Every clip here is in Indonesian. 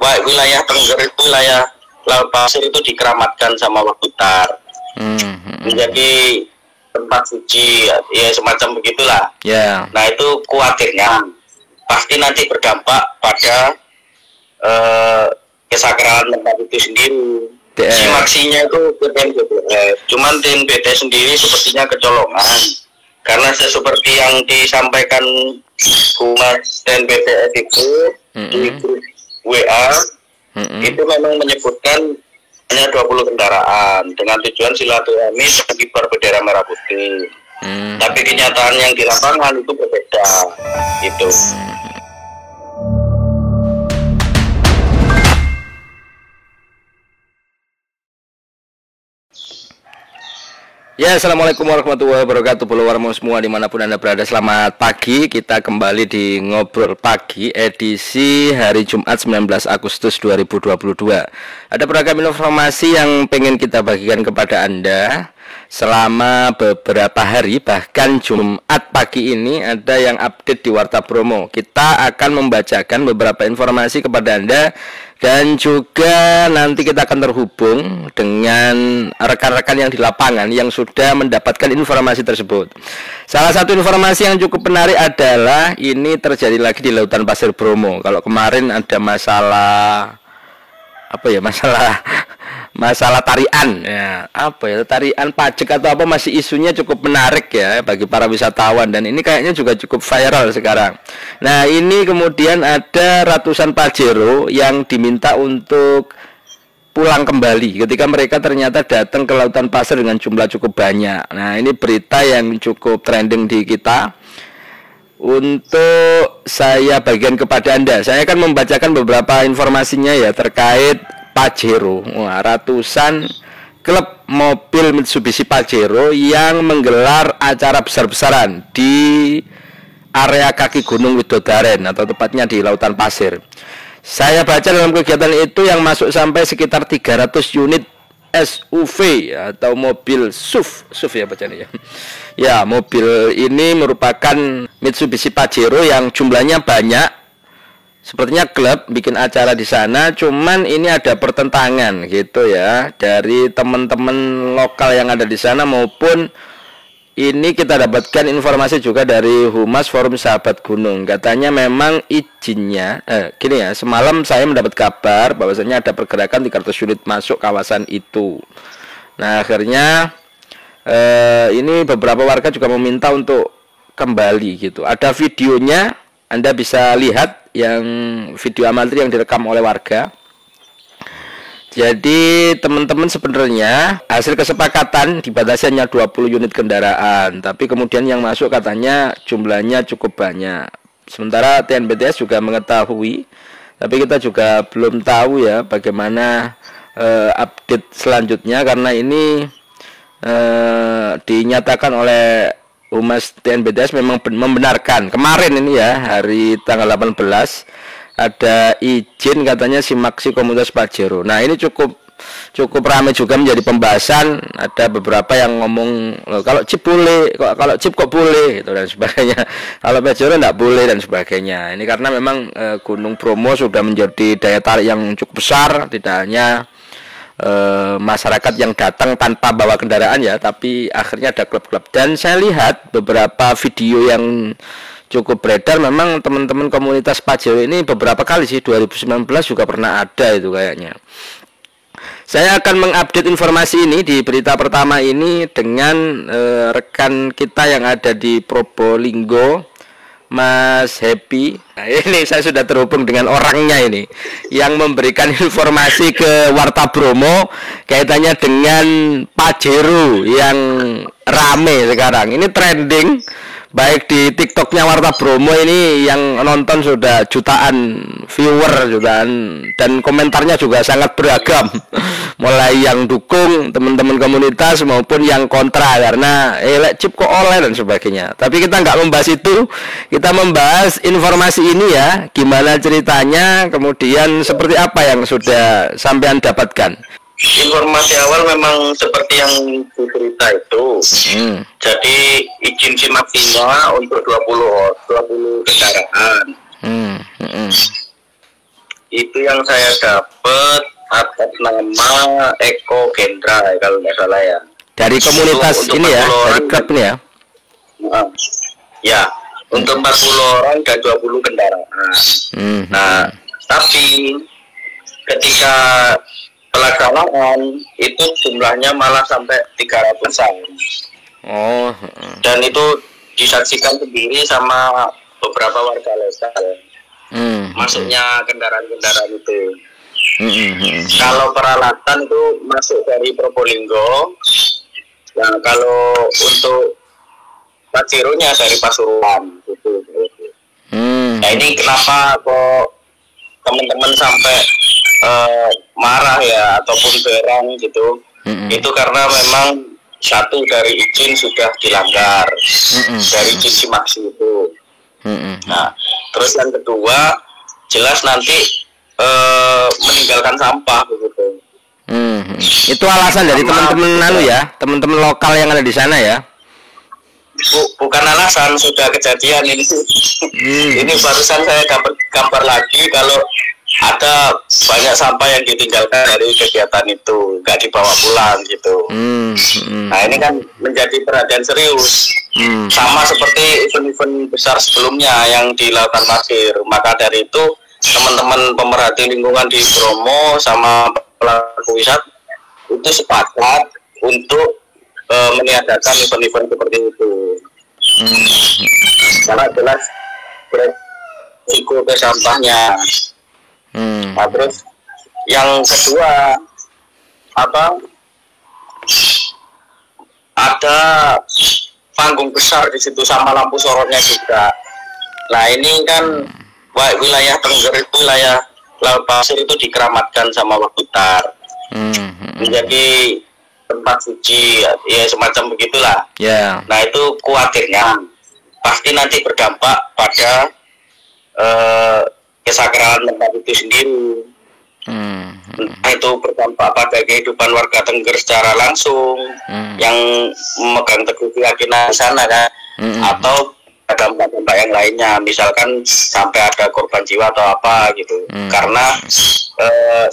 baik wilayah Tengger wilayah Laut Pasir itu dikeramatkan sama Wakutar Hmm, hmm, hmm. menjadi tempat suci ya semacam begitulah Ya. nah itu khawatirnya pasti nanti berdampak pada eh, kesakralan tempat itu sendiri simaksinya itu TNBTS cuman TNBT sendiri sepertinya kecolongan karena se- seperti yang disampaikan Humas TNBTS itu di Mm-mm. grup WA Mm-mm. itu memang menyebutkan hanya 20 kendaraan dengan tujuan silaturahmi pengibar bendera merah putih. Hmm. Tapi kenyataan yang di lapangan itu berbeda. Itu. Ya, assalamualaikum warahmatullahi wabarakatuh, follower semua di mana pun anda berada. Selamat pagi. Kita kembali di ngobrol pagi edisi hari Jumat 19 Agustus 2022. Ada beragam informasi yang pengen kita bagikan kepada anda selama beberapa hari, bahkan Jumat pagi ini ada yang update di Warta Promo. Kita akan membacakan beberapa informasi kepada anda dan juga nanti kita akan terhubung dengan rekan-rekan yang di lapangan yang sudah mendapatkan informasi tersebut. Salah satu informasi yang cukup menarik adalah ini terjadi lagi di Lautan Pasir Bromo. Kalau kemarin ada masalah apa ya masalah masalah tarian ya apa ya tarian pajak atau apa masih isunya cukup menarik ya bagi para wisatawan dan ini kayaknya juga cukup viral sekarang. Nah ini kemudian ada ratusan pajero yang diminta untuk pulang kembali ketika mereka ternyata datang ke lautan pasir dengan jumlah cukup banyak. Nah ini berita yang cukup trending di kita untuk saya bagian kepada Anda. Saya akan membacakan beberapa informasinya ya terkait Pajero. Wah, ratusan klub mobil Mitsubishi Pajero yang menggelar acara besar-besaran di area kaki Gunung Widodaren atau tepatnya di Lautan Pasir. Saya baca dalam kegiatan itu yang masuk sampai sekitar 300 unit SUV atau mobil SUV, SUV ya bacanya ya. Ya, mobil ini merupakan Mitsubishi Pajero yang jumlahnya banyak. Sepertinya klub bikin acara di sana, cuman ini ada pertentangan gitu ya dari teman-teman lokal yang ada di sana maupun ini kita dapatkan informasi juga dari Humas Forum Sahabat Gunung. Katanya memang izinnya, eh, gini ya, semalam saya mendapat kabar bahwasanya ada pergerakan 300 unit masuk kawasan itu. Nah akhirnya eh, ini beberapa warga juga meminta untuk kembali gitu. Ada videonya, Anda bisa lihat yang video amatir yang direkam oleh warga. Jadi teman-teman sebenarnya hasil kesepakatan dibatasi hanya 20 unit kendaraan, tapi kemudian yang masuk katanya jumlahnya cukup banyak. Sementara TNBTS juga mengetahui, tapi kita juga belum tahu ya bagaimana eh, update selanjutnya karena ini eh, dinyatakan oleh Humas TNBTS memang ben- membenarkan kemarin ini ya hari tanggal 18 ada izin katanya simaksi komunitas Pajero. Nah ini cukup cukup ramai juga menjadi pembahasan. Ada beberapa yang ngomong "Loh, kalau chip boleh, kok kalau chip kok boleh gitu dan sebagainya. Kalau Pajero tidak boleh dan sebagainya. Ini karena memang eh, Gunung Bromo sudah menjadi daya tarik yang cukup besar, tidak hanya eh, masyarakat yang datang tanpa bawa kendaraan ya, tapi akhirnya ada klub-klub. Dan saya lihat beberapa video yang cukup beredar memang teman-teman komunitas Pajero ini beberapa kali sih 2019 juga pernah ada itu kayaknya. Saya akan mengupdate informasi ini di berita pertama ini dengan eh, rekan kita yang ada di Probolinggo, Mas Happy. Nah, ini saya sudah terhubung dengan orangnya ini yang memberikan informasi ke Warta Bromo kaitannya dengan Pajero yang rame sekarang. Ini trending baik di TikToknya Warta Bromo ini yang nonton sudah jutaan viewer jutaan dan komentarnya juga sangat beragam. Mulai yang dukung teman-teman komunitas maupun yang kontra karena eh lek chip kok oleh dan sebagainya. Tapi kita nggak membahas itu. Kita membahas informasi ini ya gimana ceritanya kemudian seperti apa yang sudah sampean dapatkan Informasi awal memang seperti yang diberita itu. hmm. Jadi izin simaksinya untuk 20 20 kendaraan. Hmm. Hmm. itu yang saya dapat atas nama Eko Gendra kalau nggak salah ya. Dari komunitas Untuk- ini ya, 40 dari klub ini ya. Nah, ya, untuk 40 orang dan 20 kendaraan. Hmm. Nah, tapi ketika pelaksanaan itu jumlahnya malah sampai 300-an. Oh. Dan itu disaksikan sendiri sama beberapa warga lokal. Hmm. Masuknya kendaraan-kendaraan itu. Hmm, hmm, hmm. Kalau peralatan itu masuk dari Probolinggo. Nah, kalau untuk Pacirunya dari Pasuruan gitu. Hmm. Nah ini kenapa kok teman-teman sampai eh, marah ataupun berang gitu? Mm-mm. Itu karena memang satu dari izin sudah dilanggar Mm-mm. dari izin Simaksi itu. Hmm, hmm. Nah, terus yang kedua jelas nanti eh, meninggalkan sampah begitu. Hmm, hmm. Itu alasan dari teman-teman lalu ya, teman-teman lokal yang ada di sana ya. Bu- bukan alasan sudah kejadian ini. Hmm. ini barusan saya dapat kabar lagi kalau ada banyak sampah yang ditinggalkan dari kegiatan itu nggak dibawa pulang gitu. Hmm, hmm, Nah ini kan menjadi perhatian serius. hmm. Sama seperti event-event besar sebelumnya yang dilakukan Masir. Maka dari itu teman-teman pemerhati lingkungan di Bromo sama pelaku wisata itu sepakat untuk eh, meniadakan event-event seperti itu. Hmm. Karena jelas beresiko ke sampahnya. Hmm. Nah, terus yang kedua apa ada panggung besar di situ sama lampu sorotnya juga. Nah ini kan wa- wilayah Tengger itu wilayah Laut Pasir itu dikeramatkan sama Wakutar Hmm, hmm. menjadi tempat suci ya, semacam begitulah. Ya. Nah itu khawatirnya pasti nanti berdampak pada eh, kesakralan tempat itu sendiri. Hmm. Entah itu berdampak pada kehidupan warga Tengger secara langsung Hmm. yang memegang teguh keyakinan di sana kan, Hmm. atau ada dampak-dampak yang lainnya, misalkan sampai ada korban jiwa atau apa gitu, Hmm. karena eh,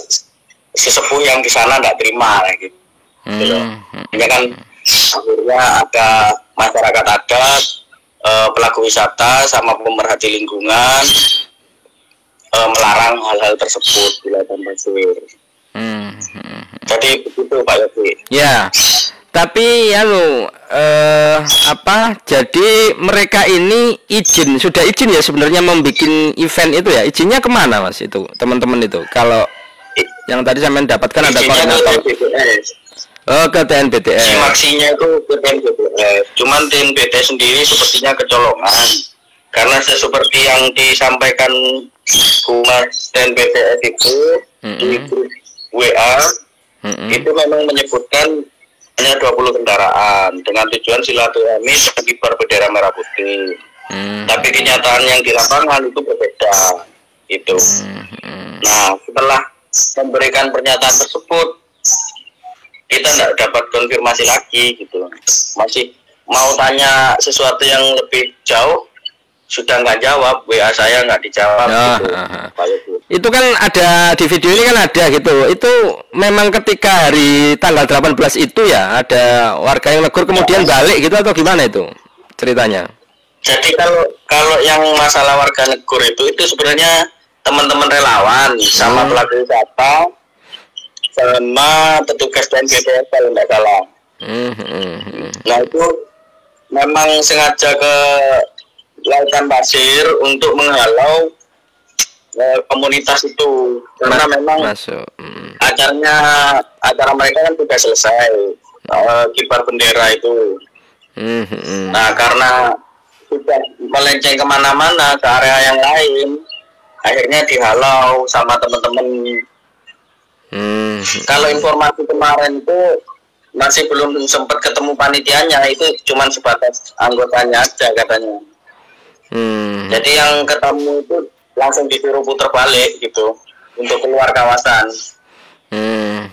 si sepuh yang di sana nggak terima lah gitu. Hmm. Kan akhirnya ada masyarakat adat, eh, pelaku wisata sama pemerhati lingkungan eh, melarang hal-hal tersebut di lautan pasir. Hmm. hmm. Jadi begitu Pak Yogi. Ya. Tapi ya lo eh apa? Jadi mereka ini izin sudah izin ya sebenarnya membuat event itu ya. Izinnya ke mana mas itu teman-teman itu? Kalau yang tadi saya mendapatkan ada koordinator. TNBTS. Oh ke TNBTS. Simaksinya itu ke TNBTS. Cuman TNBT sendiri sepertinya kecolongan. Karena se- seperti yang disampaikan Humas TNBTS itu di Mm-mm. grup WA Mm-mm. itu memang menyebutkan hanya 20 kendaraan dengan tujuan silaturahmi kibar bendera merah putih. Hmm. Tapi kenyataan yang di lapangan itu berbeda. Itu. Hmm. Nah, setelah memberikan pernyataan tersebut, kita tidak dapat konfirmasi lagi gitu. Masih mau tanya sesuatu yang lebih jauh, sudah nggak jawab. WA saya nggak dijawab. Ya, gitu. Pak Yogi. Itu kan ada di video ini kan ada gitu. Itu memang ketika hari tanggal 18 itu ya ada warga yang negur kemudian balik gitu atau gimana itu ceritanya? Jadi kalau kalau yang masalah warga negur itu itu sebenarnya teman-teman relawan sama Hmm. pelaku wisata sama petugas dan BPS kalau nggak salah. Hmm, hmm, hmm. Nah itu memang sengaja ke lautan pasir untuk menghalau eh, komunitas itu karena Ma- memang masuk. Hmm. acaranya acara mereka kan sudah selesai eh, kibar bendera itu. Hmm, hmm, hmm. Nah karena sudah melenceng ke mana-mana ke area yang lain, akhirnya dihalau sama teman-teman. Hmm, Kalau informasi kemarin itu masih belum sempat ketemu panitianya, itu cuma sebatas anggotanya aja katanya. Hmm. Jadi yang ketemu itu langsung disuruh putar balik gitu untuk keluar kawasan. Hmm.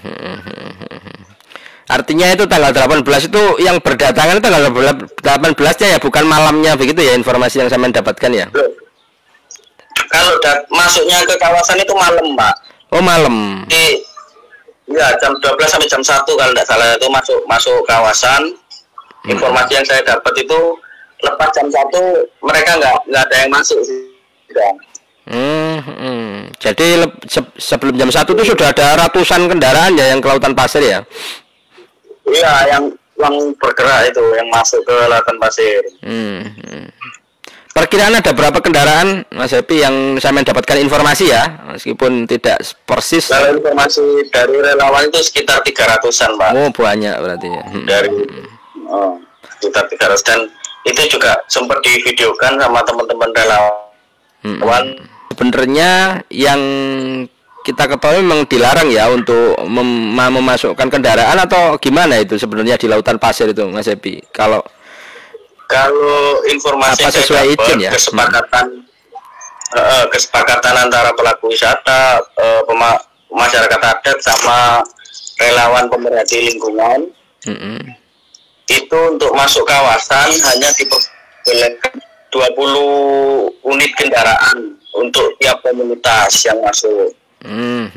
Artinya itu tanggal 18 itu yang berdatangan itu tanggal 18 nya ya bukan malamnya begitu ya informasi yang saya mendapatkan ya. Kalau masuknya ke kawasan itu malam, Pak. Oh, malam. Di ya jam 12 sampai jam 1 kalau tidak salah itu masuk masuk kawasan. Hmm. Informasi yang saya dapat itu lepas jam 1 mereka nggak nggak ada yang masuk sih. Hmm, hmm. Jadi se sebelum jam satu itu sudah ada ratusan kendaraan ya yang ke lautan pasir ya? Iya, yang yang bergerak itu yang masuk ke lautan pasir. Hmm, hmm. Perkiraan ada berapa kendaraan, Mas Happy, yang saya mendapatkan informasi ya, meskipun tidak persis. Kalau informasi dari relawan itu sekitar 300-an, Pak. Oh, banyak berarti ya. Hmm. Dari oh, sekitar 300 dan itu juga sempat divideokan sama teman-teman relawan. Hmm. Sebenarnya yang kita ketahui memang dilarang ya untuk mem memasukkan kendaraan atau gimana itu sebenarnya di lautan pasir itu Mas Epi kalau kalau informasi Apa sesuai izin ya? Kesepakatan hmm. uh, kesepakatan antara pelaku wisata, uh, masyarakat adat sama relawan pemerhati lingkungan. Hmm. Itu untuk masuk kawasan hanya diperbolehkan 20 unit kendaraan untuk tiap komunitas yang masuk. Hmm.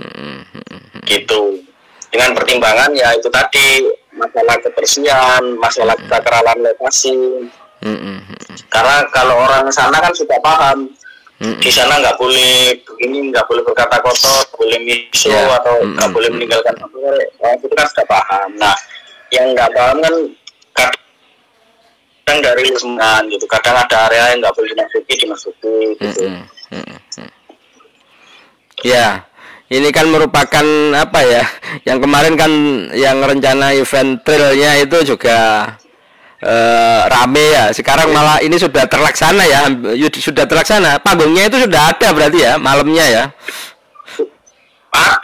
Gitu. Dengan pertimbangan ya itu tadi masalah kebersihan, masalah hmm. kekeralan lokasi. Hmm. Karena kalau orang sana kan sudah paham hmm. di sana nggak boleh begini, nggak boleh berkata kotor, boleh miso yeah. atau nggak hmm. boleh meninggalkan sore. Nah, itu kan sudah paham. Nah, yang nggak paham kan dari lingkungan gitu. Kadang ada area yang nggak boleh dimasuki, dimasuki. Gitu. Ya, ini kan merupakan apa ya? Yang kemarin kan yang rencana event trailnya itu juga uh, rame ya. Sekarang malah ini sudah terlaksana ya, sudah terlaksana. Panggungnya itu sudah ada berarti ya, malamnya ya.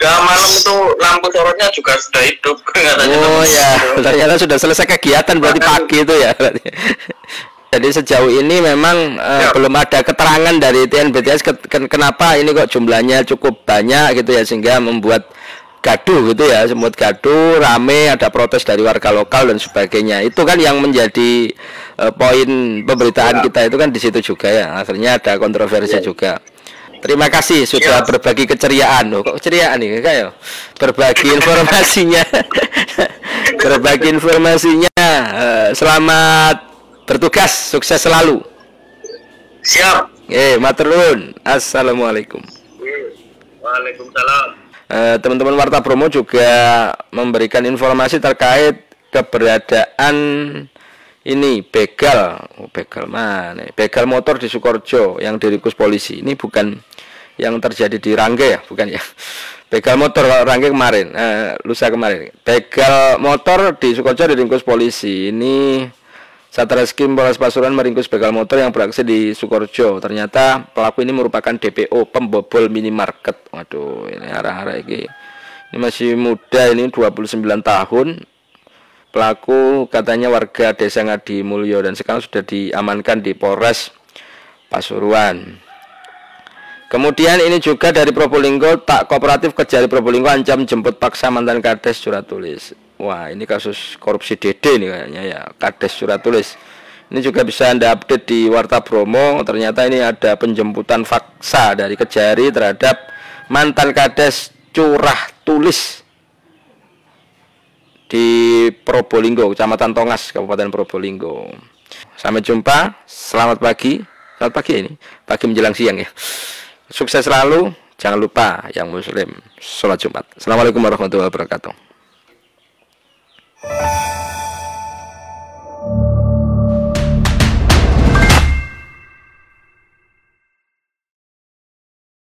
Ada malam itu lampu sorotnya juga sudah hidup. oh ya, ternyata sudah selesai kegiatan berarti pagi itu ya. Jadi sejauh ini memang uh, ya. belum ada keterangan dari TNBTS ke, ke, kenapa ini kok jumlahnya cukup banyak gitu ya sehingga membuat gaduh gitu ya, semut gaduh, rame, ada protes dari warga lokal dan sebagainya. Itu kan yang menjadi uh, poin pemberitaan ya. kita itu kan di situ juga ya. Akhirnya ada kontroversi ya. juga. Terima kasih sudah ya. berbagi keceriaan. Oh, kok keceriaan nih kayak ya? berbagi informasinya. berbagi informasinya. Uh, selamat bertugas sukses selalu siap eh maturun assalamualaikum waalaikumsalam eh, teman-teman warta promo juga memberikan informasi terkait keberadaan ini begal oh, begal mana begal motor di Sukorjo yang diringkus polisi ini bukan yang terjadi di Rangge ya bukan ya begal motor Rangge kemarin eh, lusa kemarin begal motor di Sukorjo diringkus polisi ini Satreskrim Polres Pasuruan meringkus begal motor yang beraksi di Sukorjo. Ternyata pelaku ini merupakan DPO pembobol minimarket. Waduh, ini arah-arah ini. Ini masih muda, ini 29 tahun. Pelaku katanya warga Desa Ngadi Mulyo dan sekarang sudah diamankan di Polres Pasuruan. Kemudian ini juga dari Probolinggo, tak kooperatif kejari Probolinggo ancam jemput paksa mantan kades surat tulis. Wah, ini kasus korupsi Dede nih kayaknya ya, Kades surat tulis. Ini juga bisa Anda update di Warta Bromo. Ternyata ini ada penjemputan faksa dari Kejari terhadap mantan Kades curah tulis di Probolinggo, Kecamatan Tongas, Kabupaten Probolinggo. Sampai jumpa, selamat pagi. Selamat pagi ini, pagi menjelang siang ya. Sukses selalu, jangan lupa yang muslim, sholat Jumat. Assalamualaikum warahmatullahi wabarakatuh.